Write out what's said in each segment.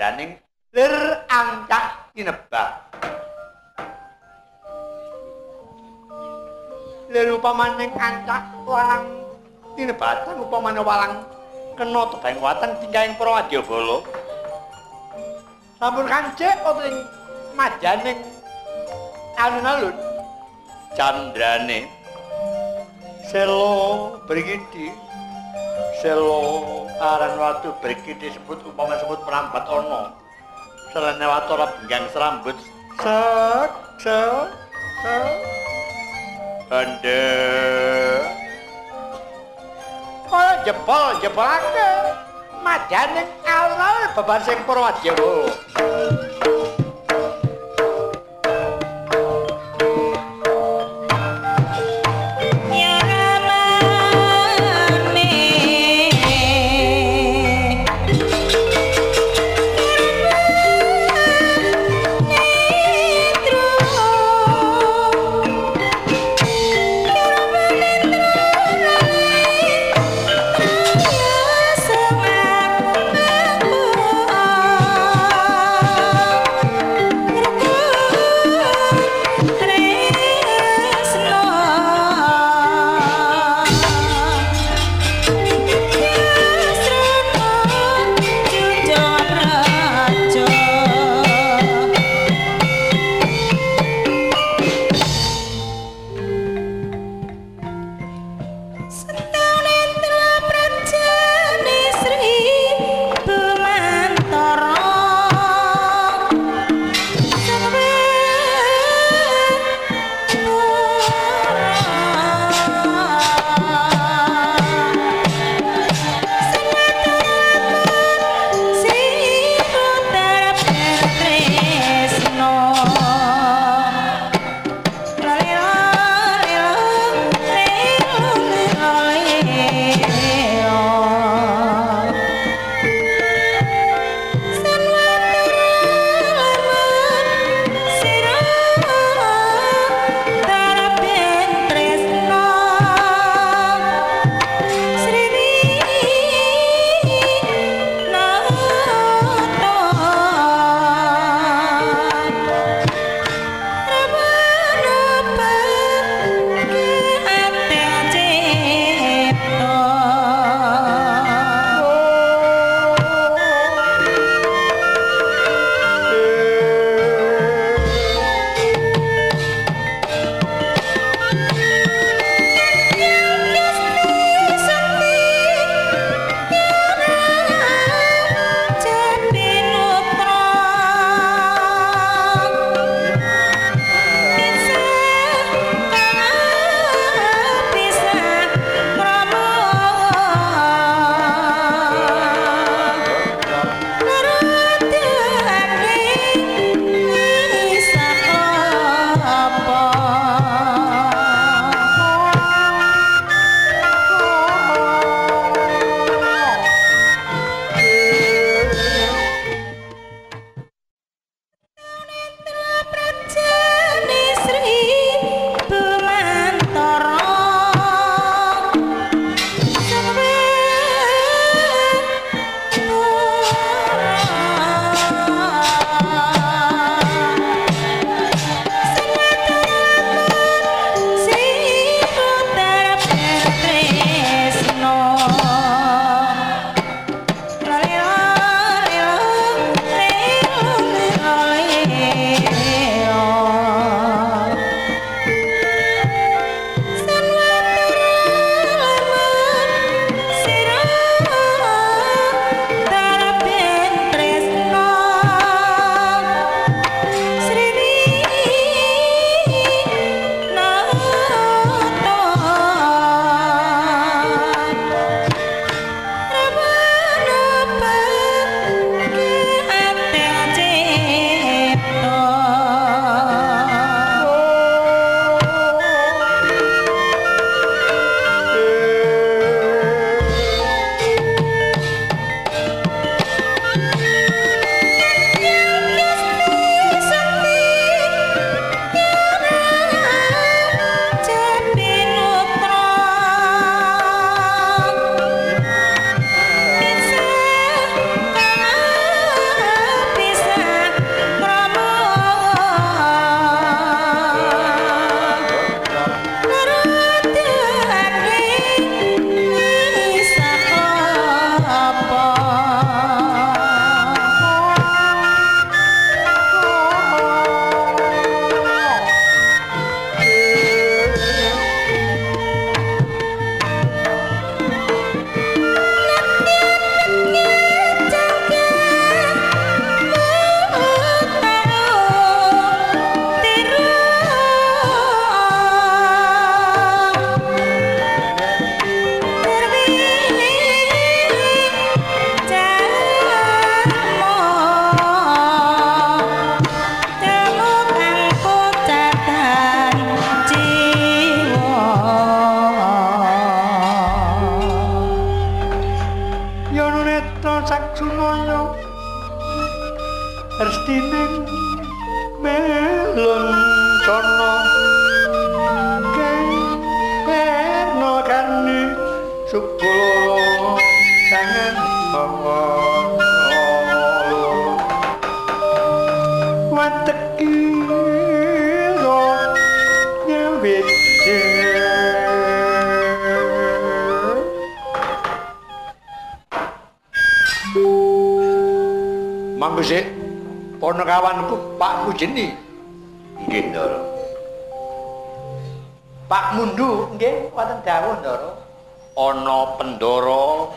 ndorati candraning lir angkah tinebak. Lir upamaning angkah walang tinebatan upamane walang kena tebang wateng tingkaing Prawadyabala. Sampun kancik ing majaning alun-alun candrane selo brigiti selo aran watu brigiti sebut upama sebut perambat ono. Selene watara benggang serambut. Sek sek sek ande kaya jebol jebolake majaning alun-alun beban sing purwadyawa ponokawanku Pak Mujeni. Nggih, Ndara. Pak Mundu, nggih, wonten dawuh, Ndara. Ana pendara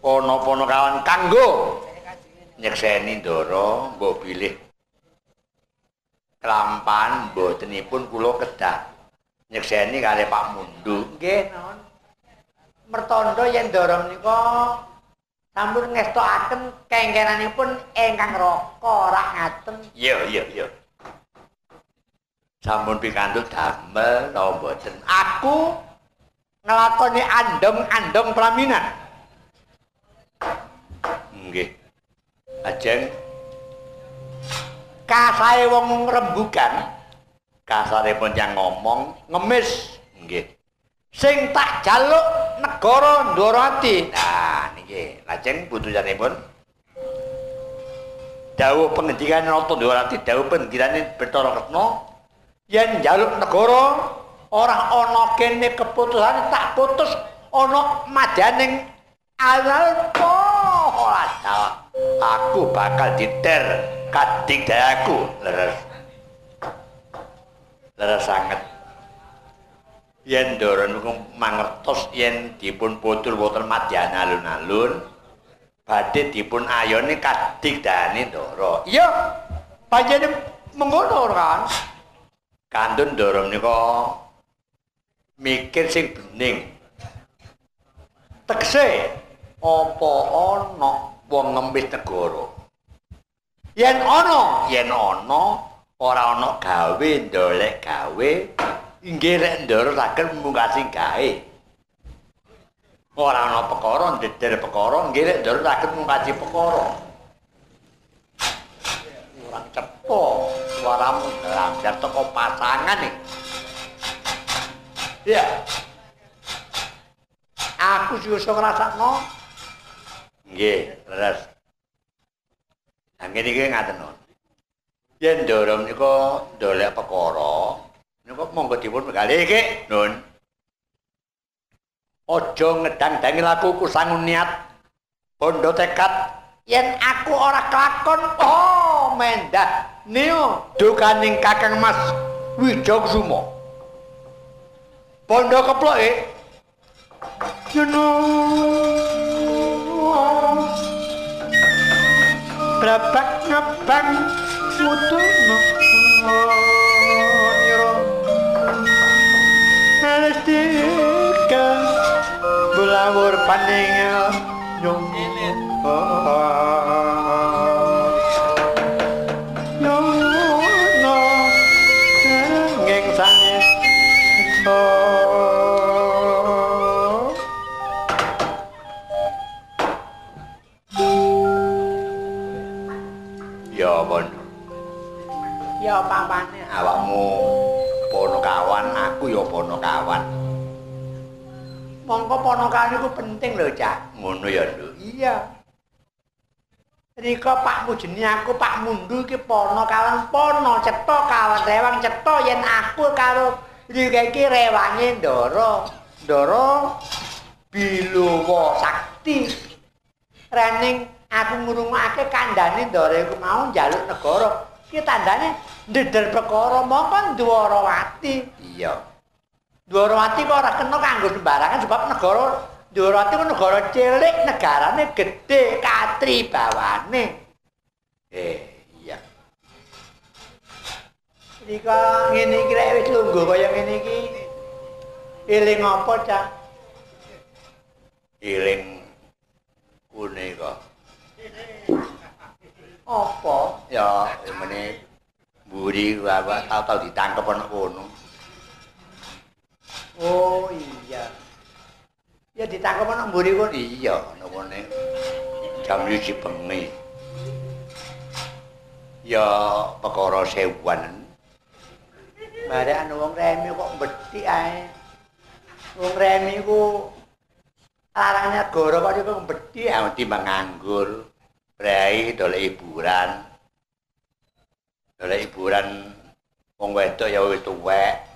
ana ponokawan kanggo nyekseni Ndara, mbok bilih kelampan mbotenipun kula kedah nyekseni kali Pak Mundu. Nggih, Non. Mertondo yen Ndara menika sampun ngestokaken kengkenanipun ingkang raka ora ngaten. Iya, iya, iya. Sampun pikantuk damel napa mboten? Aku nglakoni andong-andong pelaminan. Nggih. Ajeng kasae wong rembugan kasaripun yang ngomong ngemis nggih. Sing tak jaluk negara Ndorati. Nah, nggih lajeng putusanipun? Dawuh pengendikan Rata Ndorati dawuh pengendikan Bathara Retna yen njaluk negara ora ana kene keputusan tak putus ana madaning alpo ora aku bakal diter kadik dayaku. Leres. Leres sanget yen ndoro niku mangertos yen dipun putul wonten madyan alun-alun badhe dipun ayoni kadigdane ndoro iya panjenengan mengkono kan kandun ndoro nika mikir sing bening. Tekse apa ana wong ngemis negara? Yen ana yen ana ora ana gawe ndolek gawe inggih rek ndoro saged mungkasi gawe. Ora ana perkara ndeder perkara, inggih rek ndoro saged mungkasi perkara. Ora cepo suaramu lancar teko pasangan nih. Ya. Aku sing iso ngrasakno. Nggih, leres. Anggen iki ngaten. Yen ndoro nika ndolek perkara, Niku monggo dipun begali iki, Nun. Aja ngedang-dangi lakuku sangun niat. Bondo tekad yen aku ora kelakon, oh mendah. Nio dukaning Kakang Mas Wijogsuma. Bondo keploke. Yono. Brabak ngabang mutuno. Palestika Bulawur paning Nyong Ngeng Ya pampane awakmu pono kawan aku ya pono kawan mongko pono kawan itu penting lho cak. Ngono ya lho iya. Rika Pak Mujeni aku Pak Mundu iki pono kawan pono cetha kawan rewang cetha yen aku karo Rika iki rewange Ndara. Ndara Biluwa Sakti. Rening aku ngrungokake kandhane Ndara iku mau njaluk negara. Iki tandane ndedel perkara mongko Dwarawati. Iya. Dwarawati kok ora kena kanggo sembarangan sebab negara Dwarawati ku negara cilik, negarane gedhe, katri bawane. Eh, iya. Rika ngene iki rek wis lungguh kaya ngene iki. Eling apa, Cak? Eling kune kok. Apa? Ya, meneh mburi wae tau-tau ditangkep ana kono. Oh iya. Ya ditangkep ana mburi kono. Iya, ana kono. Jam 1 bengi. Ya perkara sewuan. Bare wong remi kok mbethik ae. Wong remi ku larang negara kok iku mbethik ae timbang nganggur. Brai dolek hiburan. Dolek hiburan wong wedok ya wis tuwek.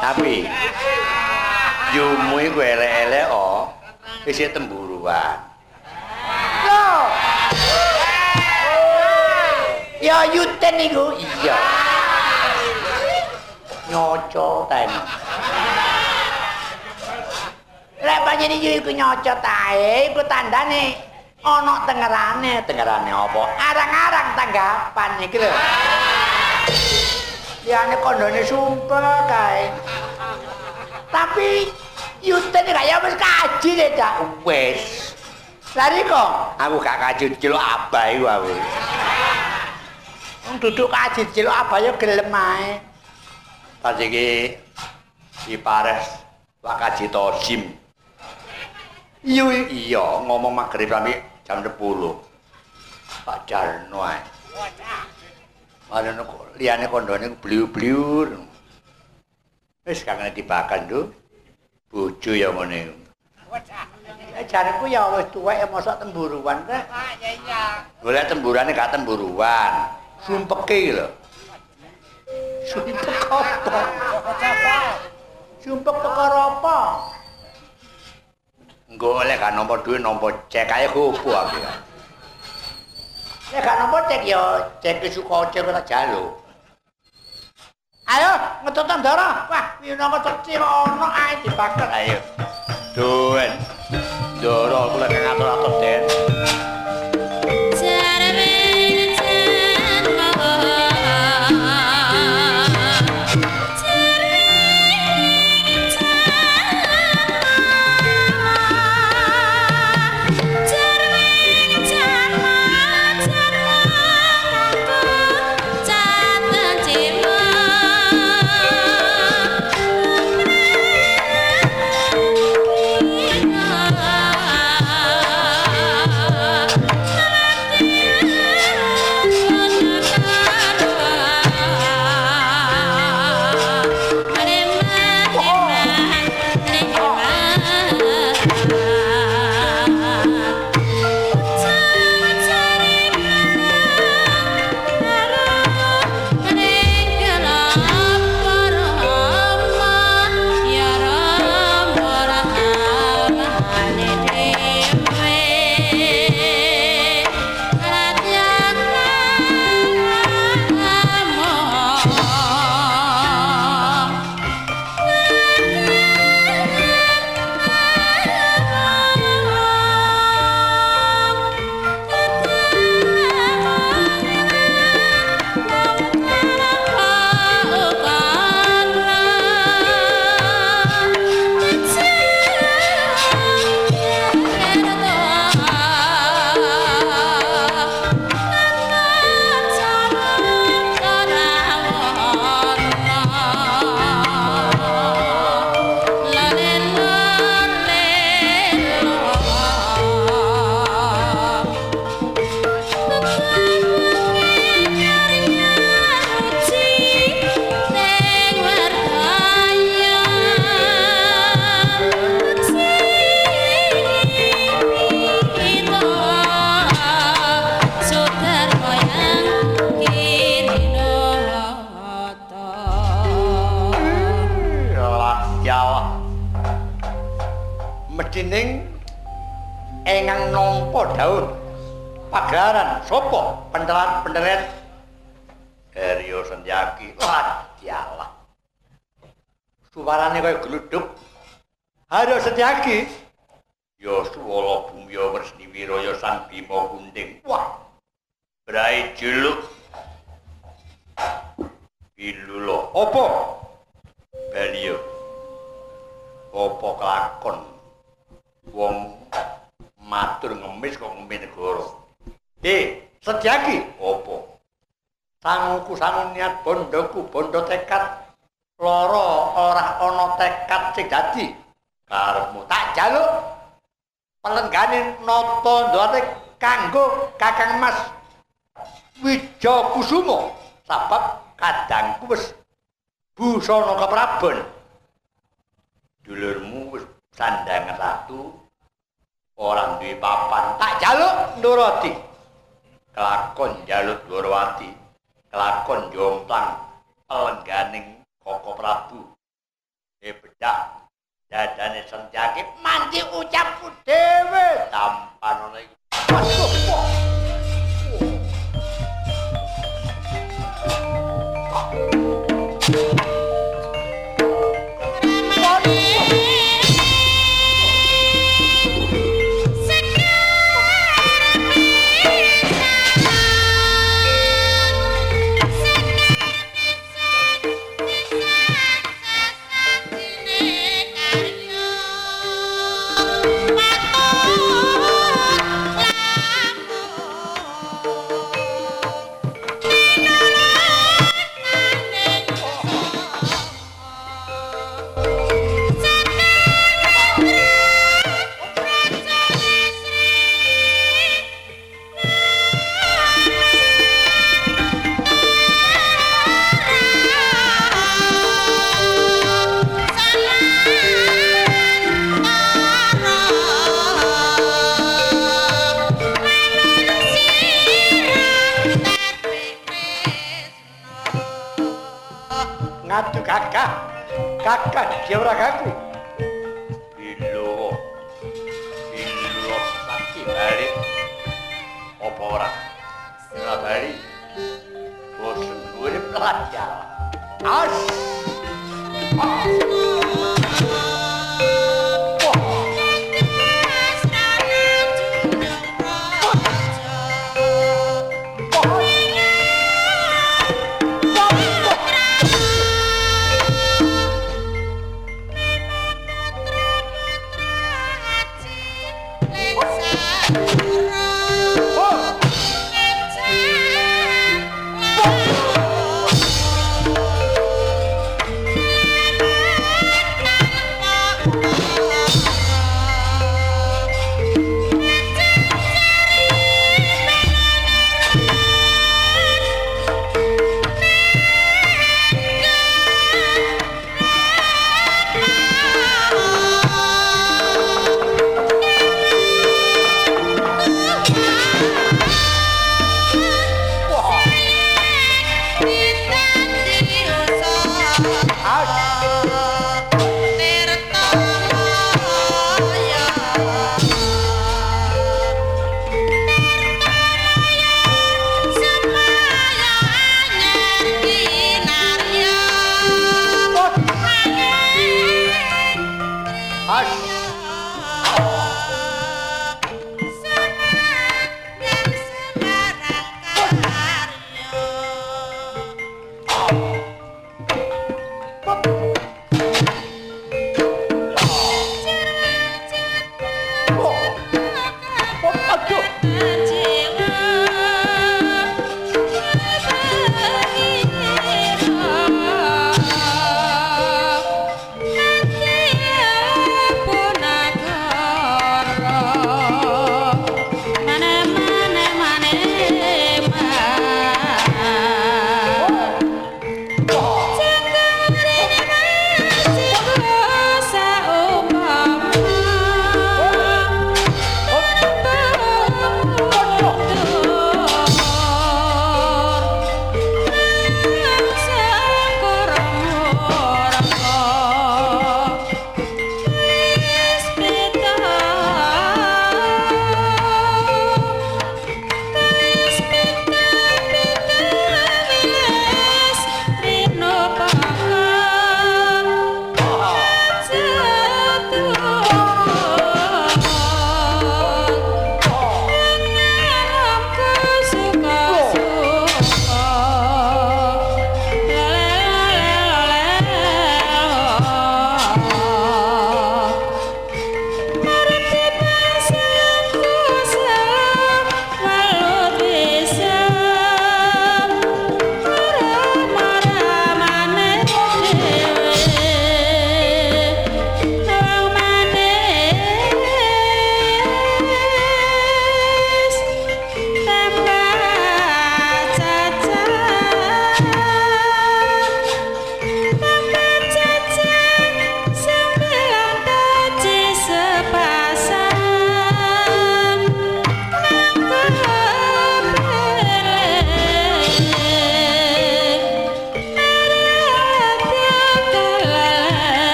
Tapi yumu iku elek-elek oh. Isih temburuan. Loh. Ya yuten iku. Iya. Nyoco ten. Lek panjenengan iku nyocot ae iku tandane ana tengerane. Dengarane apa? Arang-arang tanggapan iki lho. Liyane kondone sumpah kae. Tapi yuten kaya wis kaji deh, Cak. Wes. Lari kok. Aku gak kaju cilok abah iku aku. Wong duduk kaji cilok apa ya gelem ae. Pas iki dipares Pak Kaji Tosim. Iya. Iya, ngomong magrib sampe jam 10. Pak Jarno ae. Ana liyane kondone bliu-bliur. Wis kangen dibakan tuh. Bojo ya ngene. Jareku ya wis tuwek ya mosok temburuan rek. Golek temburane gak temburuan. Sumpeke lho. Sumpek apa? Sumpek perkara apa? Oleh gak nampa duit nampa cek ae kupu aku Nek gak nampa cek ya cek suka cek ora jaluk. Ayo ngetut ndara. Wah, piyana kecil ono ae dibakar. Ayo. Duen. Doro kula kang atur-atur Den. Apa kelakon? Wong matur ngemis kok ngombe negara. Eh, sediaki apa? Sanguku sangun niat bondoku bondo tekad. Loro ora ana tekad sing dadi. Karepmu tak jaluk. Pelenggane nata ndate kanggo Kakang Mas Wija Kusuma sabab kadangku wis busana keprabon dulurmu wis sandangan ratu orang duwe papan tak jaluk nurati kelakon jaluk Durwati kelakon jomplang pelengganing Koko Prabu. Dak dadane sentyake mandi ucapku dhewe. Tampan ngono iki dia ora gaku Bilo. Bilo sakti balik. Apa ora? Ora balik. Bosen gue pelajar. As. Nanti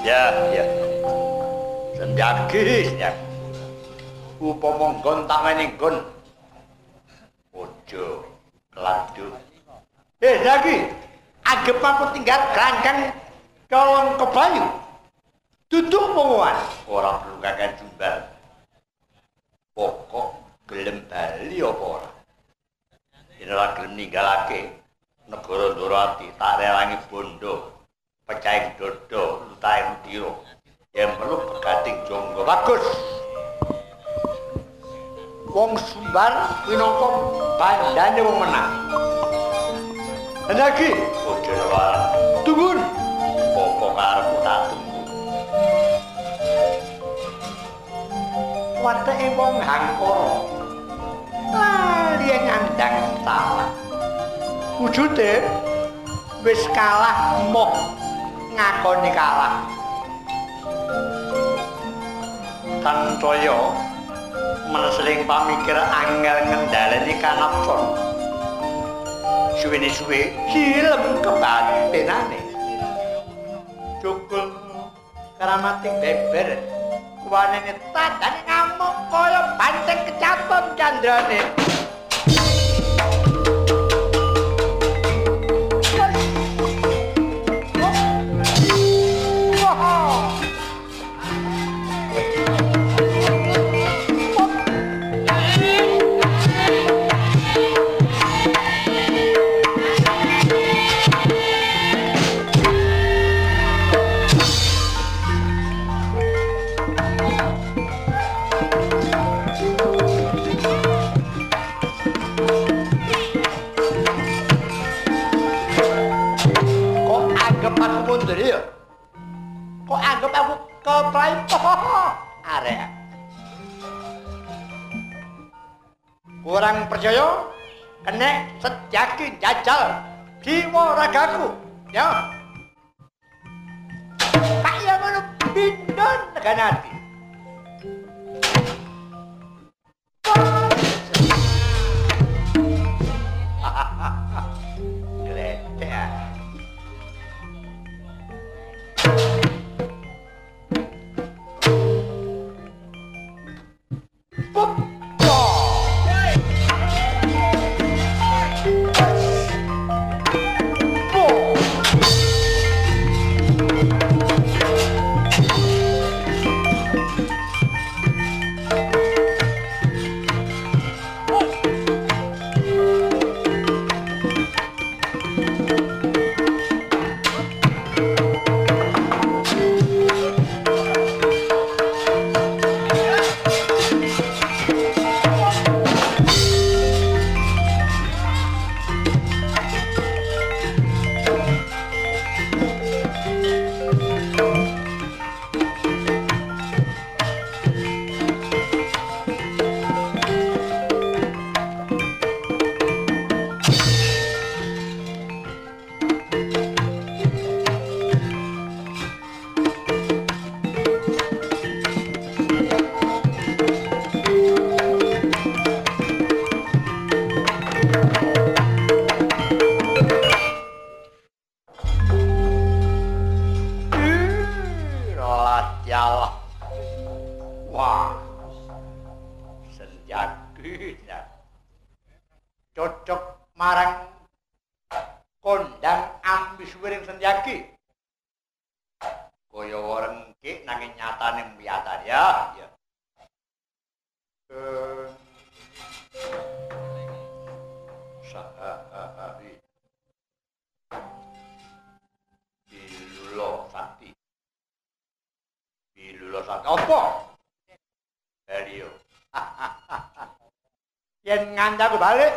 Ya, ya. Senjagi, ya. Upama nggon tak weni nggon. Ojo keladu. Eh, Jagi, anggap aku tinggal kerangkang kolong kebayu. Duduk penguan. Ora perlu kakek jumbal. Pokok gelem bali apa ora? Ora gelem ninggalake negara Ndorati, tak rewangi bondo. Pecaing dodo, lutahe mutira. Yen perlu begating jonggo. Bagus. Wong Sumbar minangka bandane wong menang. Jagi, Ojo wae. tunggu. Pokok karepku tak tunggu. Wateke wong hangkara. Lali nyandang salah. Wujude wis kalah moh ngakoni kalah. Tantoyo menesling pamikir angel ngendhaleni kanapson. Suwene suwe silem kebatinane. Cukul karamating beber. Kuwanene tandane ngamuk kaya banteng kecaton candrane. Keplay? Arek. Kurang percaya? Kena sejaki jajal jiwa ragaku. Ya. Kaya ngono pindon tekan hati. Yen ngandaku balik durung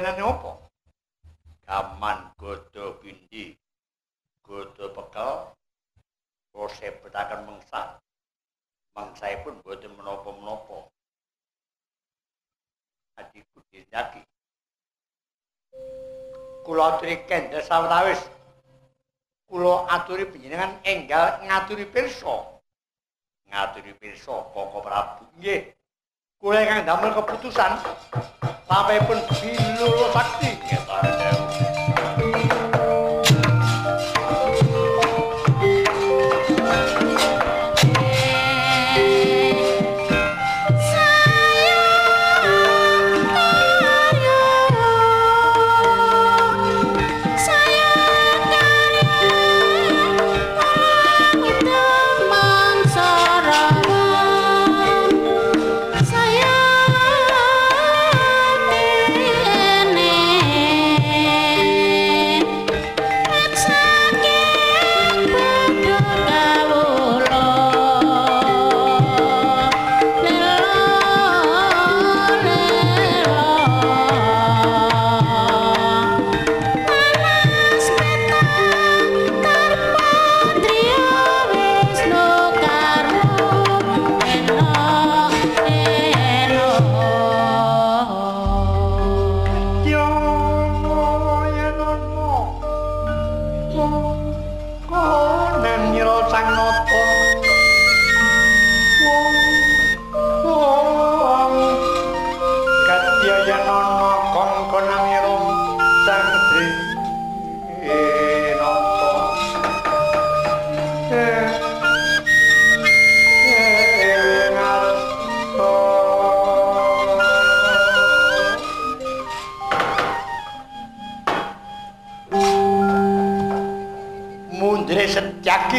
titenane apa? Kaman godo bindi, godo pekel, rose betakan mengsa. Mangsae pun boten menapa-menapa. Adikku dinyaki. Kula aturi kendel sawetawis. Kula aturi panjenengan enggal ngaturi pirsa. Ngaturi pirsa Koko Prabu. Nggih. Kula ingkang damel keputusan sampun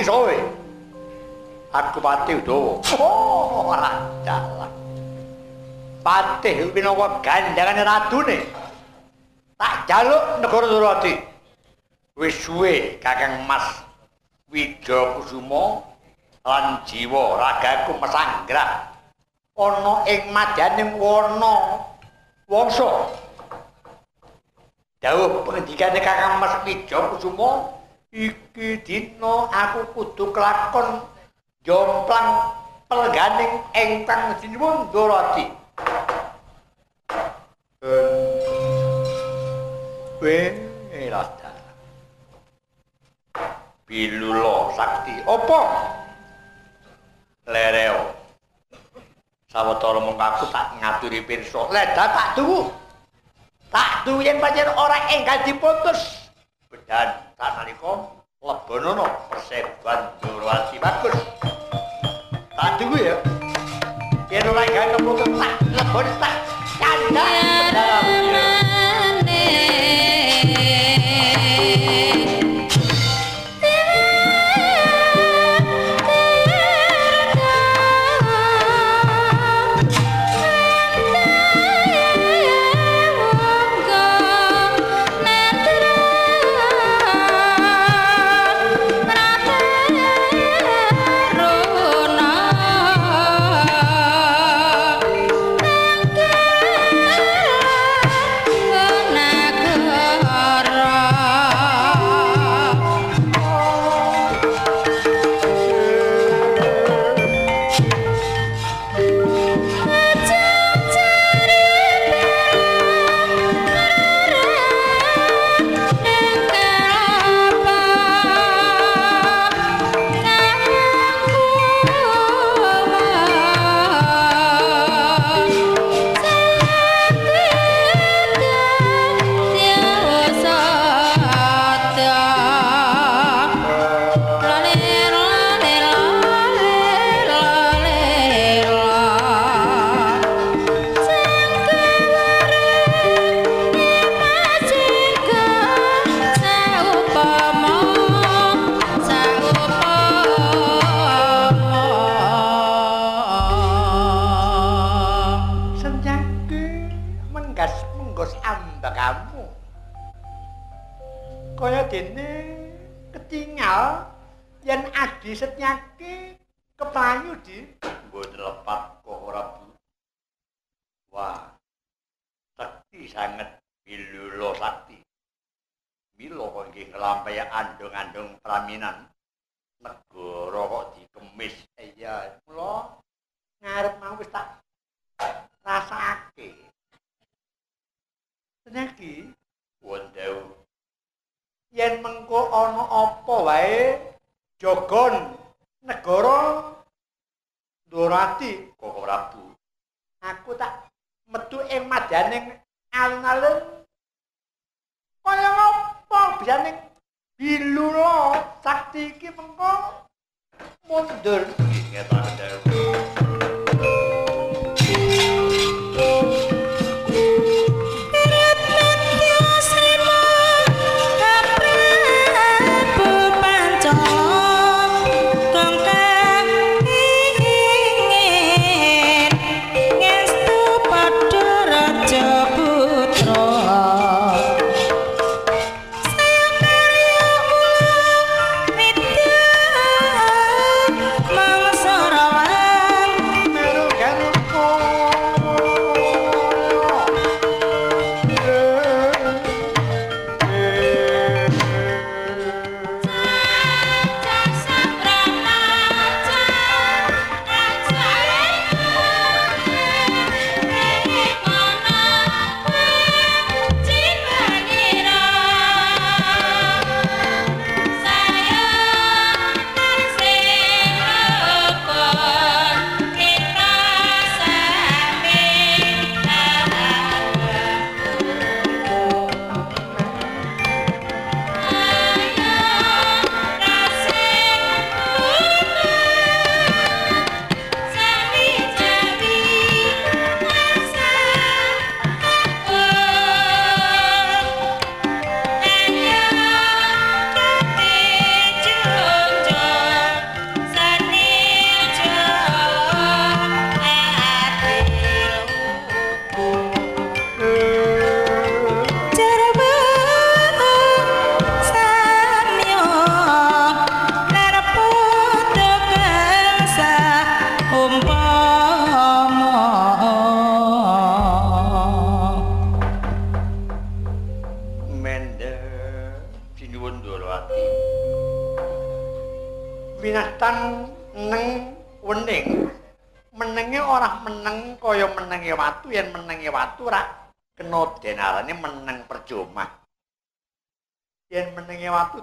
setyaki sowe. Aku Patih Udawa. Oh, ora dalan. Patih winawa gandhangane radune. Tak jaluk negara Durati. Wis suwe Kakang Mas Wida Kusuma lan jiwa ragaku mesanggrah ana ing madyaning warna wangsa. Dawuh pengendikane Kakang Mas Wida Kusuma iki dina aku kudu kelakon jomplang pelganing ingkang sinuwun Dorati. We rada. Bilulo sakti. Apa? Lereo. Sawetara mung aku tak ngaturi pirsa. Leda tak tuwu. Tak tuwu yen pancen ora enggal diputus. Dan saat naliko, lebonono persebuan bagus. Tak tunggu ya. Yen nolai gaya kemulukan, tak, lebon, tak, nyandang, nyandang,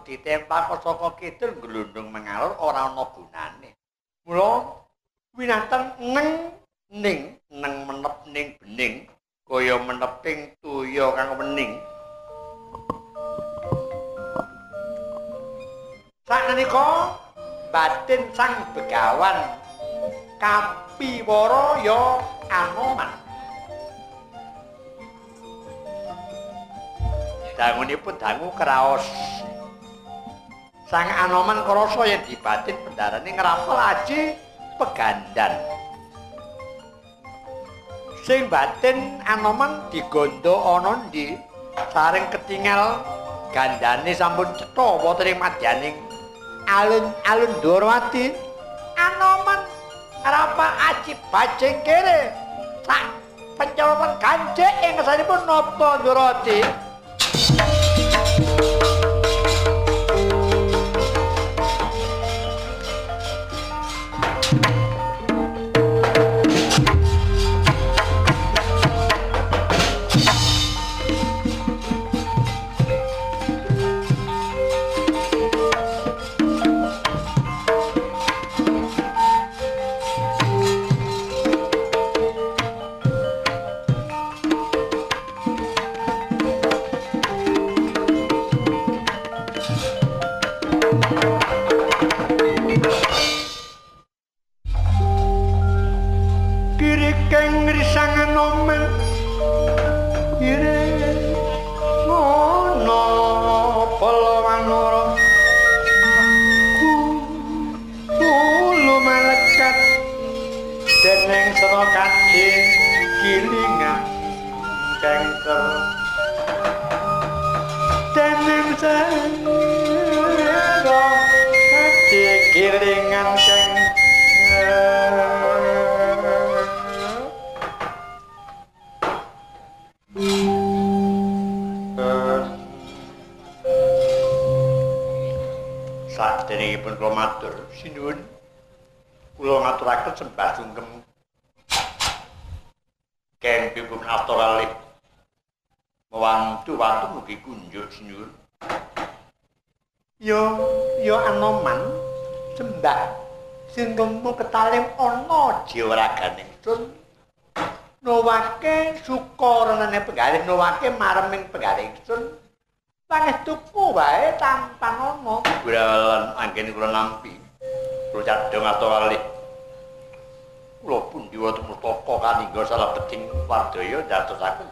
ditempak kok saka kidul glundung mengalor ora ana gunane. Mula winatan neng ning neng menep ning bening kaya meneping tuya kang wening. Sakniki batin sang begawan kapiwara ya anoman. Dangunipun dangu kraos. Sang anoman krasa yen dibatin bendarane ngrapal aji pegandan. Sing batin anoman digondo ana ndi? Saring ketingal gandane sampun cetha wonten ing madyaning alun-alun Dorwati anoman rapa aji bajeng kere sak pencolotan ganjek ing kesanipun napa Dorwati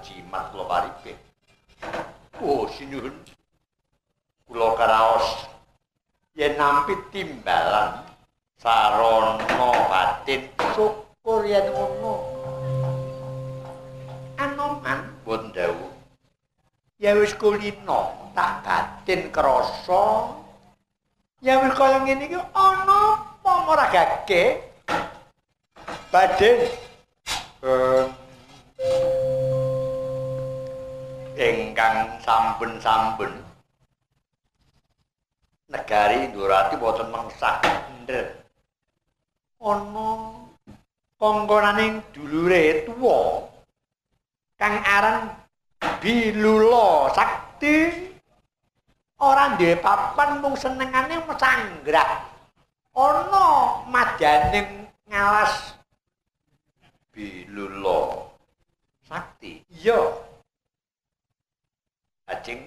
jimat kula paripe oh sinuhun kula karaos. Yen nampi timbalan sarana batin syukur yen ngono. Anoman pun dawuh. Ya wis kulino tak katin krasa. Ya wis kaya ngene iki ana apa ora gage? Baden ingkang sampun-sampun. Negari Durati boten mengsah ndher ana kongkonaning dulure tuwa kang aran Bilulo Sakti ora duwe papan mung senengane mesanggrah ana madyaning ngalas Bilulo Sakti. Iya ajeng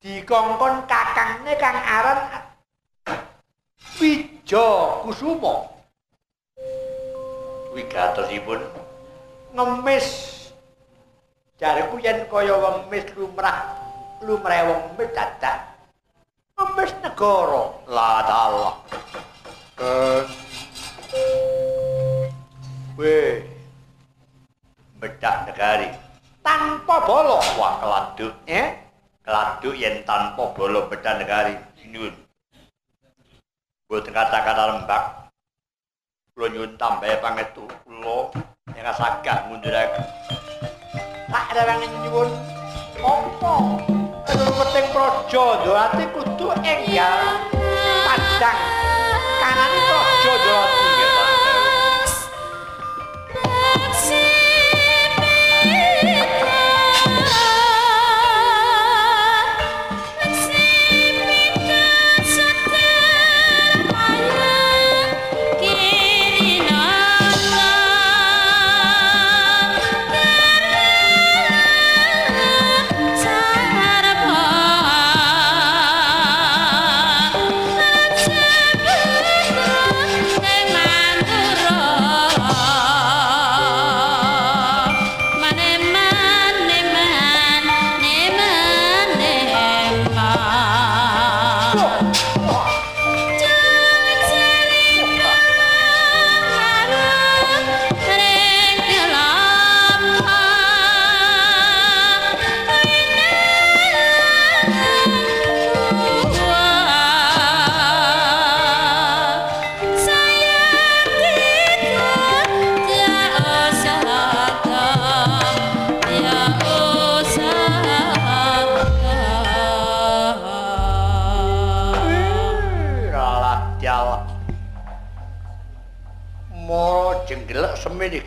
dikongkon kakangne kang aran Wijo Kusuma wigatosipun ngemis Jariku yen kaya wemis lumrah lumrah wong mes dadak. Wemis negara la dalah. We bedak negari tanpa bolo wah keladuk. Eh keladuk yen tanpa bolo bedak negari. Sinun buat kata-kata lembak. Lo nyun tambah pangetu lo yang sagah mundurakan tak rewangen nyuwun. Apa? Keruweting praja. Ndawati kudu enggal padang kanane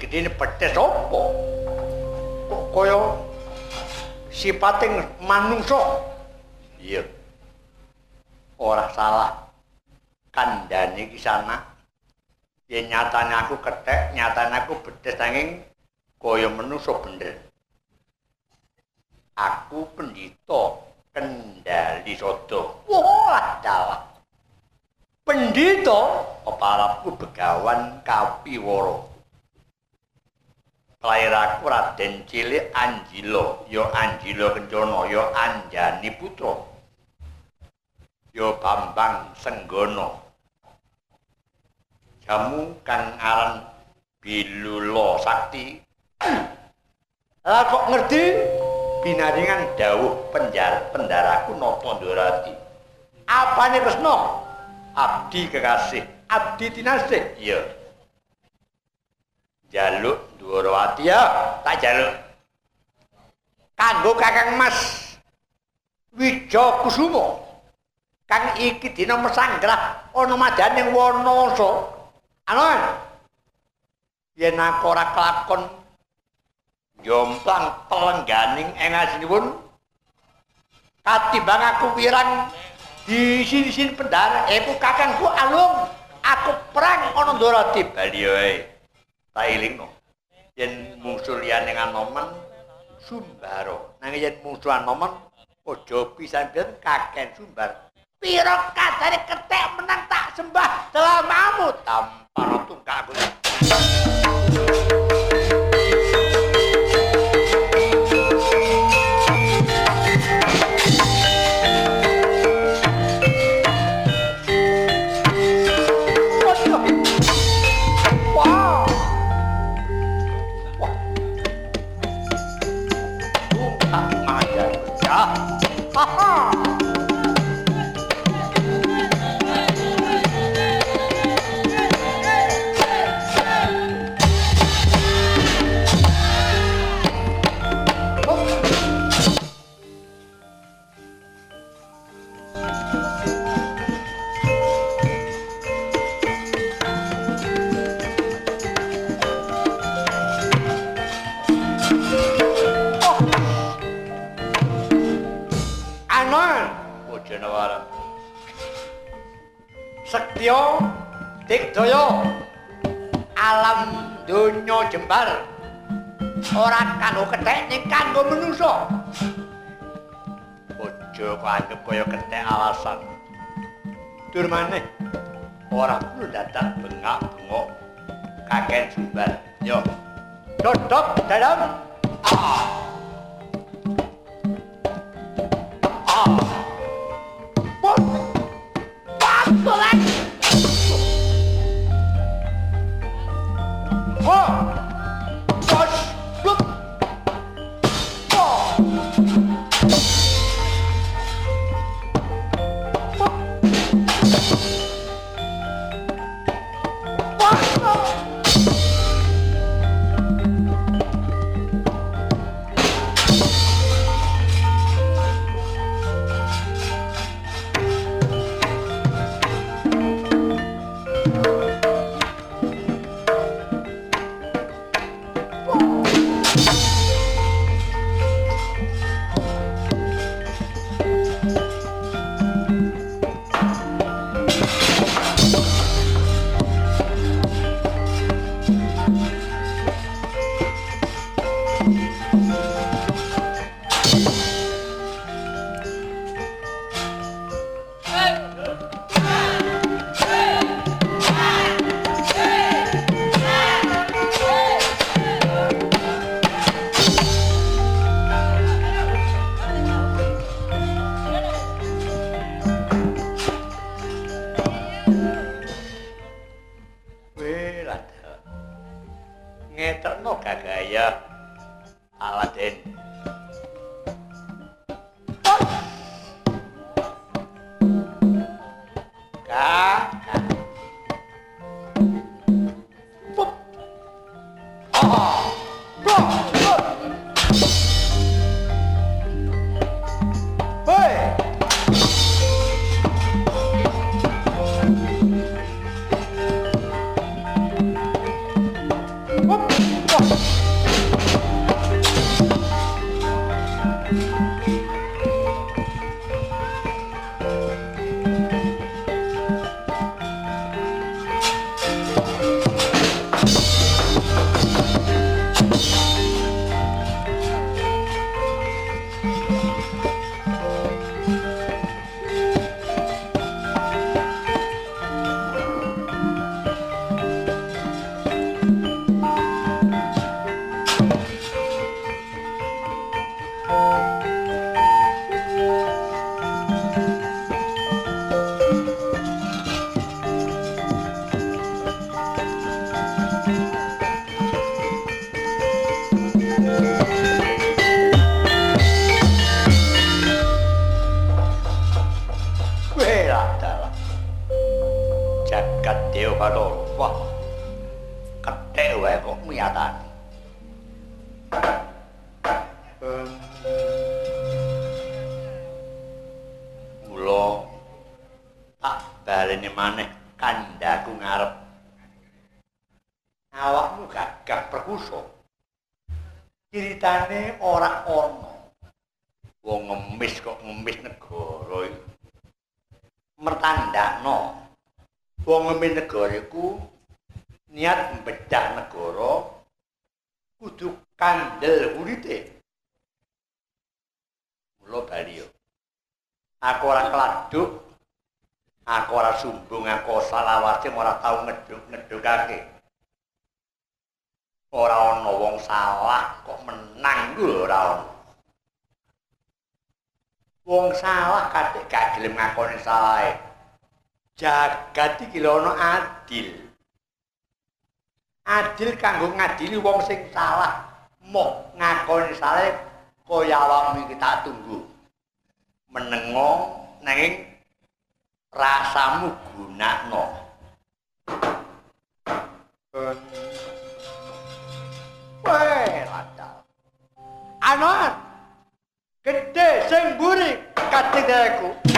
gedene petes apa? Kok kaya sipating manungsa. Iya. Ora salah. Kandhane iki sana. Yen nyatane aku kethek, nyatane aku bedes nanging kaya manungsa bener. Aku pendhita kendali sodo. Wah, dalah. Pendhita Peparapku begawan kapiwara. Lairaku Raden Cilik Anjila, ya Anjila Kencana, ya Anjani putra. Ya Bambang Senggana. Jamu kang aran Bilula Sakti. Lah kok ngerti? Binaringan dawuh penjar pendaraku Nata Ndorati. Apane Kresna? Abdi kekasih, Abdi tinasih. iya. Jaluk Ndorowati ya, tak jaluk. Kanggo Kakang Mas Wija Kusuma. Kang iki dina mesanggrah ana madaning Wanasa. Anon. Yen aku ora kelakon jomplang pelengganing ing asinipun katimbang aku wirang di sini-sini pendara eku kakangku alung. Aku perang ana Ndorati bali wae tak ilingno yen musuh liyane Anoman Sumbara nanging yen musuh Anoman aja pisan-pisan kaken Sumbar. Pira kadare ketek menang tak sembah selamamu tampar tungkakku Digdaya alam donya jembar ora kanggo kethek ning kanggo manungsa aja kok kaya ketek alasan. Dur maneh ora perlu dadak bengak-bengok kaken Sumbar yo dodok dalam. Ah jagat iki lho adil. Adil kanggo ngadili wong sing salah, mok ngakoni salah kaya awakmu iki tak tunggu. Menengo nanging rasamu gunakno. Wah, rada. Anwar, gede sing buri kadhe aku.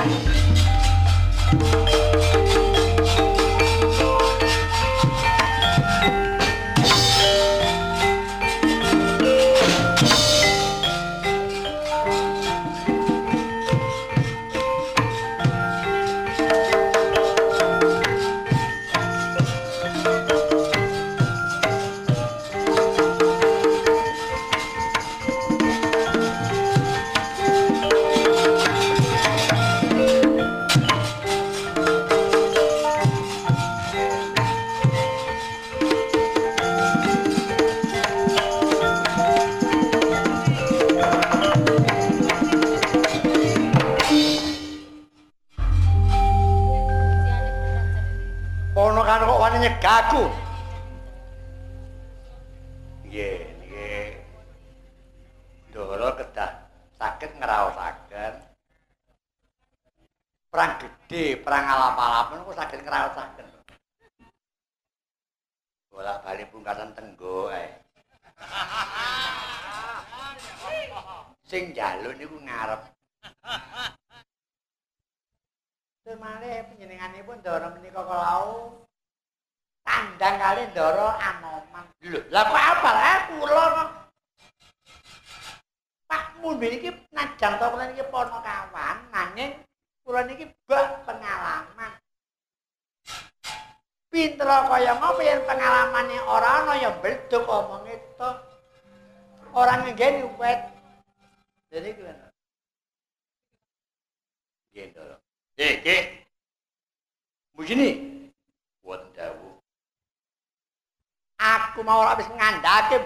pengalamane ora ana ya bledug omong itu. Ora ngenggeni wet. Dene kuwi. lho. Nggih, Ndoro. Eh, ki. Mujini. Wonten Aku mau ora wis ngandhake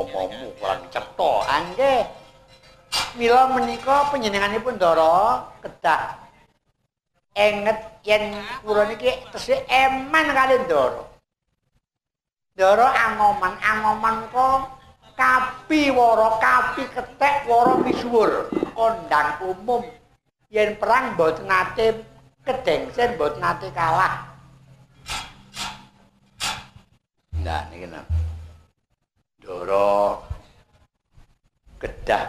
omomu kurang cetha nggih. Mila menika panjenenganipun ndara kedah enget yen kula niki tesih eman kali ndara. Ndara angoman angoman ko kapi wara kapi ketek wara misuwur kondang umum. Yen perang mboten nate kedengsen mboten nate kalah. Nah niki nah ndara kedah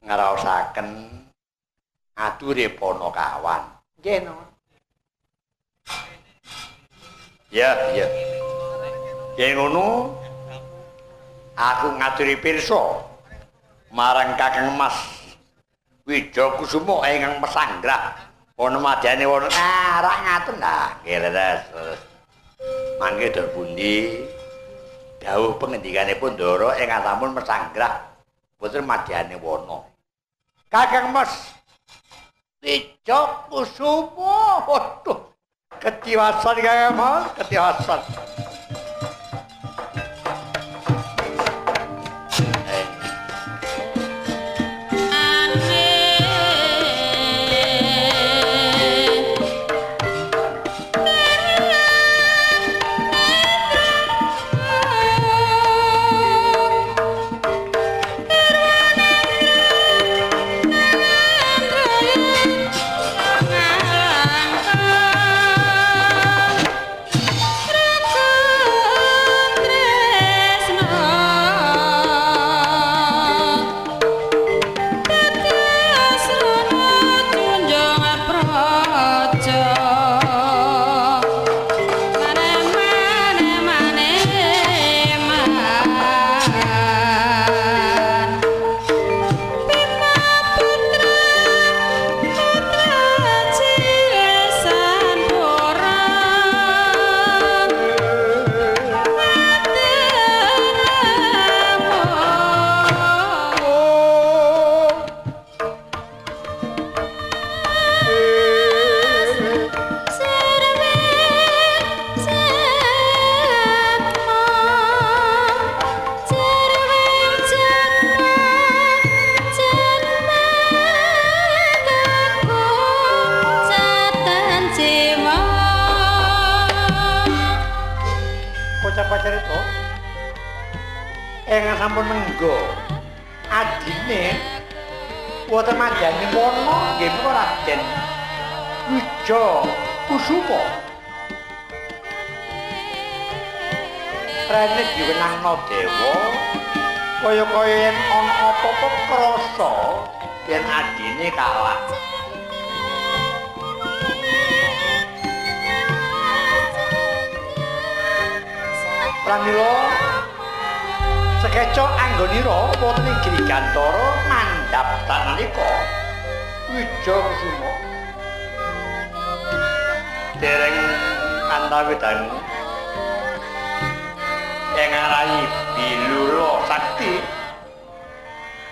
ngraosaken ature ponokawan nggih no ya ya. Yen ngono. Aku ngaturi pirsa marang Kakang Mas Widya Kusuma ingkang pesanggrah ana madyane wonten. Ah rak ngaten nah nggih leres mangke dor pundi dawuh pengendikanipun Ndara ingkang sampun pesanggrah boten madyane wana. Kakang Mas Widya Kusuma waduh ketiwasan Kakang Mas ketiwasan Buat majani mono, gini kok rajin. Ujo, kusumo. Rene juga nang no dewo. Koyo koyo yang on opo pok kroso, adine kalah. Pramila sekeco anggonira wonten ing Grigantara mandhap tanika wija kusuma dereng antawedan yang ngarai bilulo sakti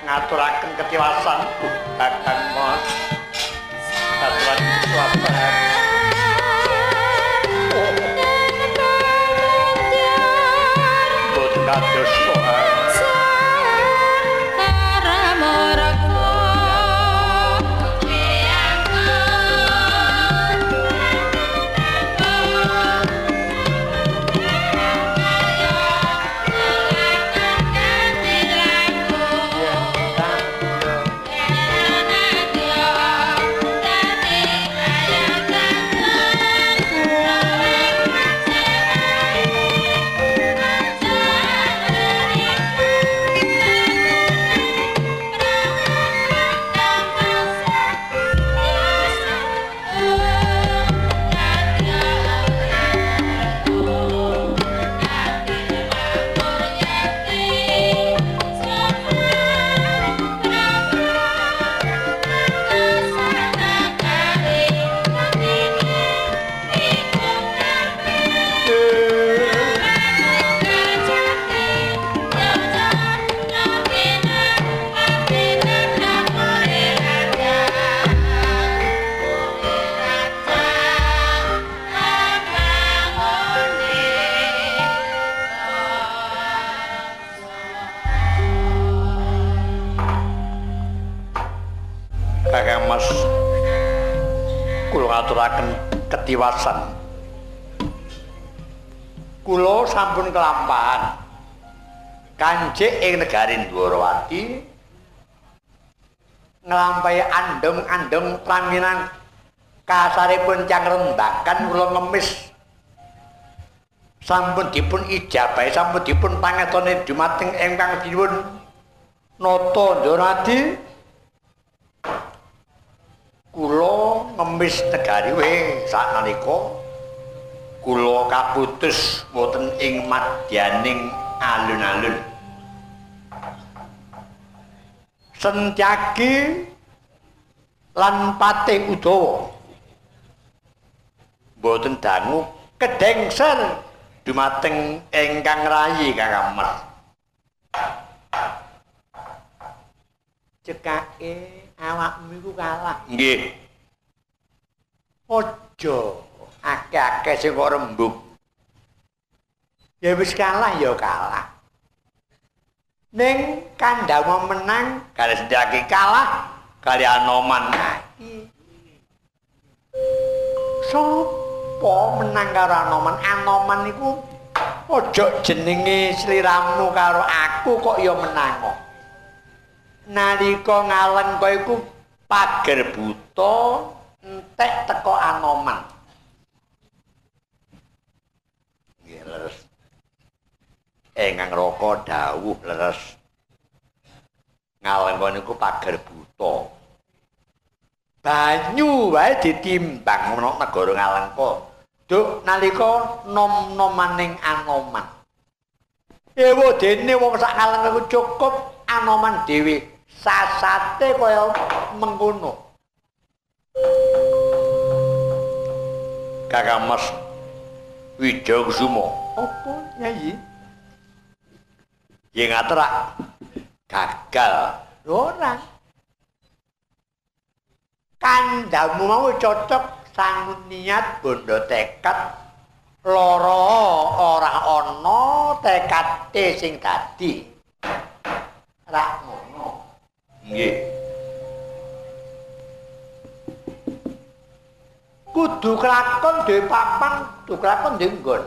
ngaturaken ketiwasan bukakan mas ngaturakan ketiwasan oh. Oh. Oh. Ngaturaken ketiwasan. Kula sampun kelampahan. Kanjik ing negari Dwarawati nglampahi andeng-andeng pranginan kasaripun cang rendakan kula ngemis sampun dipun ijabahi sampun dipun pangetone dumateng ingkang dipun nata Ndoradi kula ngemis negari we sakmenika kula kaputus wonten ing madyaning alun-alun. Sentyaki lan Patih Udawa. Boten dangu kedengser dumateng ingkang rayi Kakang Mas. Cekake awakmu iku kalah. Nggih. Aja akeh-akeh sing kok rembug. Ya wis kalah ya kalah. Ning kandhamu menang Kali sedaki kalah kali Anoman. Sopo menang karo Anoman? Anoman iku aja jenenge sliramu karo aku kok ya menang kok. Nalika ngaleng kok iku pager buta entek teko Anoman. Nggih, leres. Engang roko dawuh leres. Ngalengkon niku pager buta. Banyu wae ditimbang ana negara Ngalengka. Duk nalika nom-nomaning Anoman. Ewa dene wong sak iku cukup Anoman dhewe sasate kaya mengkono. Kakang Mas Wijakusuma. Apa nyanyi? Yen ngaterak gagal Ora. Kandhamu mau cocok sangun niat bondo tekad lara ora ana tekade sing dadi. Ra ngono. Nggih. Kudu kelakon dhewe papan, kudu kelakon dhewe nggon.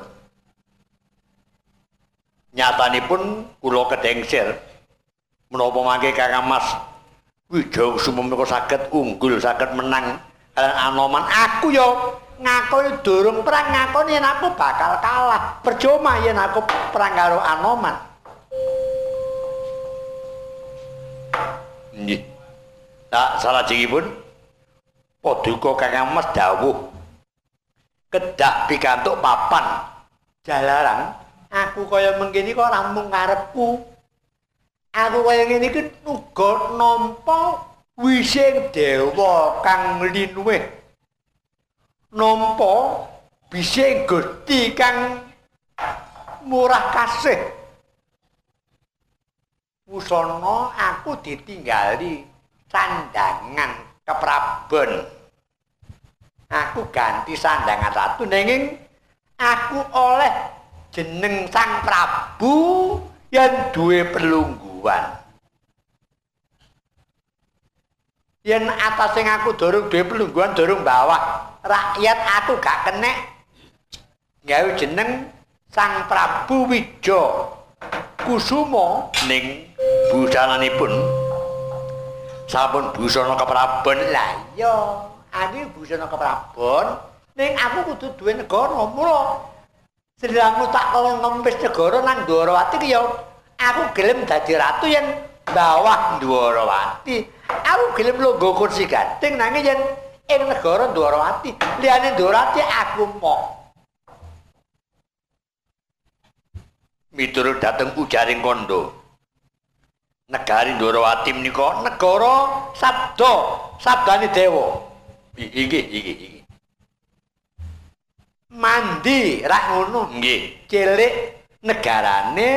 Nyatanipun kula kedengsir menapa mangke Kakang Mas Wijakusuma menika saged unggul, saged menang kalian Anoman. Aku yo ngakoni durung perang ngakoni yen aku bakal kalah. Percuma yen aku perang karo Anoman. Nggih. Tak salah jengipun Paduka Kakang Mas dawuh kedah pikantuk papan Jalaran, aku kaya mengkini kok ora mung karepku. Aku kaya ngene iki uga nampa wising dewa kang linuwih. Nampa bising Gusti kang murah kasih. Wusana aku ditinggali sandangan keprabon. Aku ganti sandangan satu nenging aku oleh jeneng Sang Prabu yang duwe pelungguan. Yen atas sing aku durung duwe pelungguan durung bawah rakyat aku gak kenek gawe jeneng Sang Prabu Wijo Kusuma. Ning busananipun sampun busana keprabon. Lah iya aku busana keprabon. Ning aku kudu duwe negara mula. Sedangku tak kalau ngempis negara nang Dwarawati ki aku gelem dadi ratu yen bawah Dwarawati. Aku gelem lungguh kursi gading nanging yen ing negara Dwarawati. Liyane Dwarawati aku mok miturut dhateng ujaring kondo. Negari Ndorowati menika negara sabda sabdane dewa. Iki iki iki. Mandi rak ngono. Nggih. Cilik negarane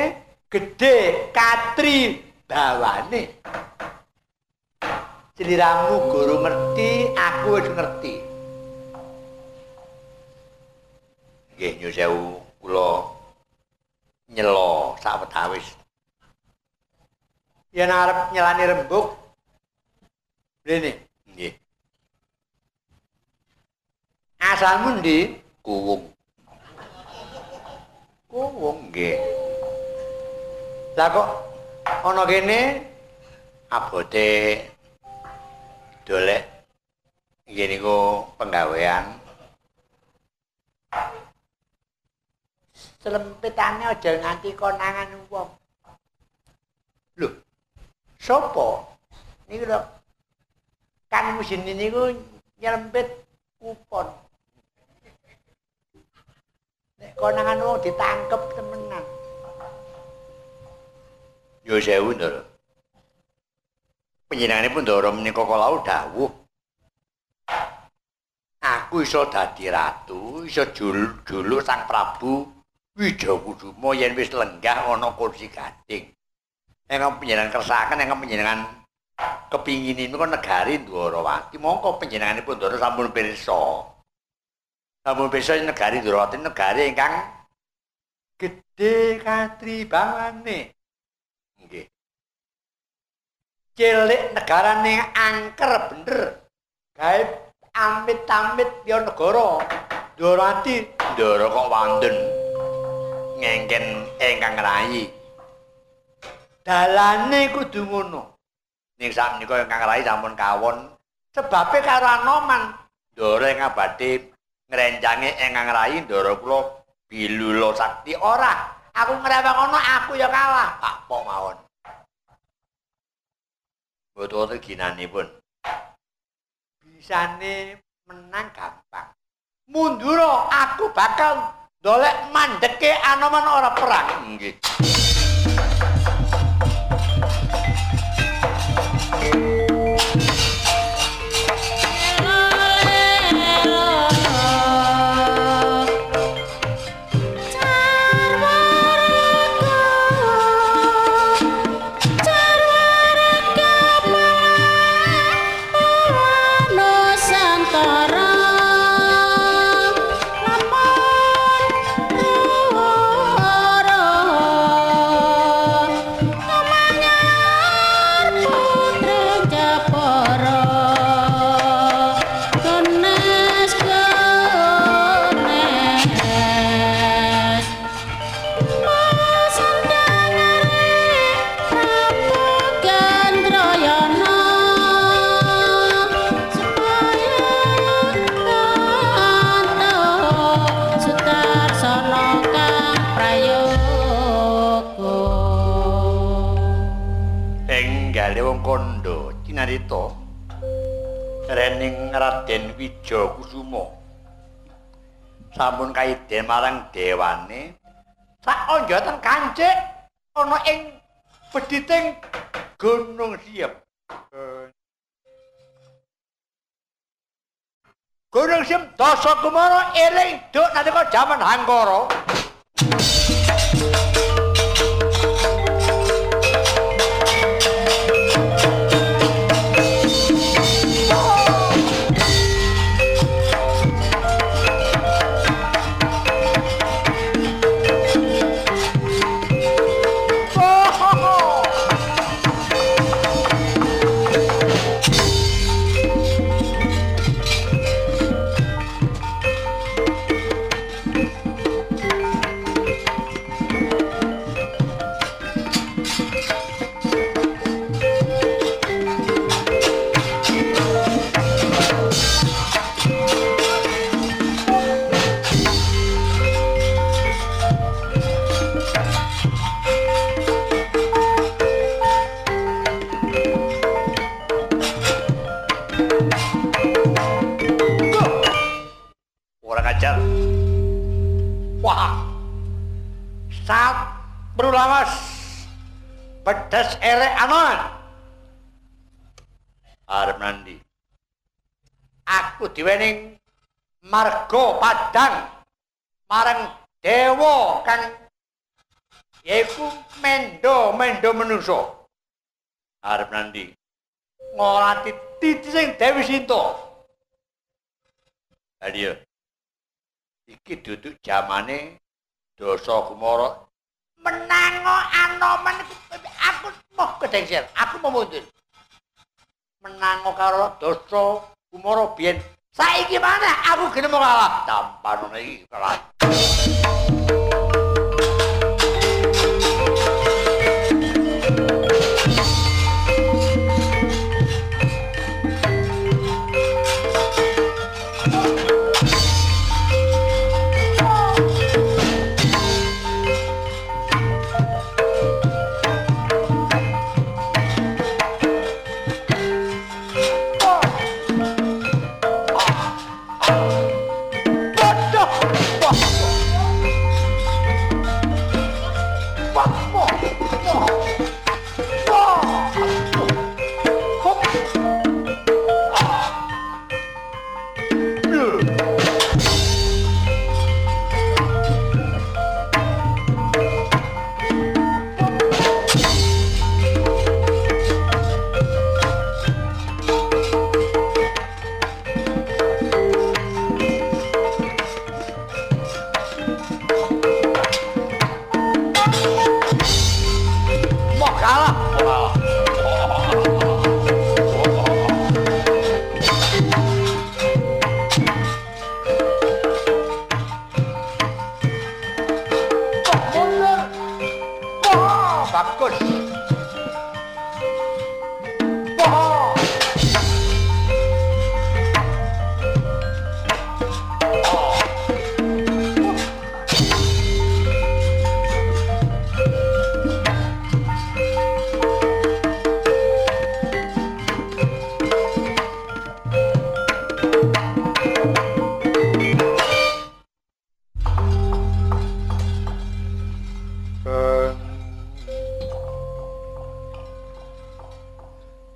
gedhe katri bawane. Ciliramu guru ngerti, aku wis ngerti. nggih nyuwun sewu kula nyelo sawetawis Yen arep nyelani rembug rene. nggih asalmu ndi? Kuwung. Kuwung Nggih. Lah kok ana kene Abote dolek nggih niku penggawean selempitane aja nganti konangan wong. Lho, sapa? Niku lho Kang Musin niku nyelempit kupon. Nek konangan wong ditangkep temenan. Yo sewu Ndara. Panjenenganipun Ndara menika kala dawuh. Aku iso dadi ratu, iso juluk Sang Prabu Wijakusuma yen wis lenggah ana kursi gading. Engko panjenengan kersakaken engko panjenengan kepingin niku negari Dwarawati, mongko panjenenganipun Ndara sampun pirsa. Sampun pirsa negari Dwarawati negari ingkang Gedhe katribangane. nggih. Cilik negarane angker bener. Gawe amit-amit ya negara. Ndorati Ndara kok wonten ngengken ingkang rayi. dalane kudu ngono. Ning sakmenika ingkang rayi sampun kawon Sebabe karo Anoman Ndara ingkang badhe ngrencangi ingkang rayi Ndara kula bilula sakti ora. aku ngrewek ngono aku ya kalah. Tak pok mawon. Mboten wonten ginanipun. Bisane menang gampang. Mundura aku bakal ndolek mandeke Anoman ora perang. Nggih. Dasa Kumara eling duk nalika jaman Hangkara. Aku diwening marga padang marang dewa kang yaiku mendo mendo manusa arep nandi ngolati titi sing Dewi Sinta. Adio. Iki duduk zamane dosa kumara Menango anoman aku mau kedengser, aku mau mundur. Menango karo dosa kumara biyen Saiki mana aku gelem kalah. Tampanane iki kalah.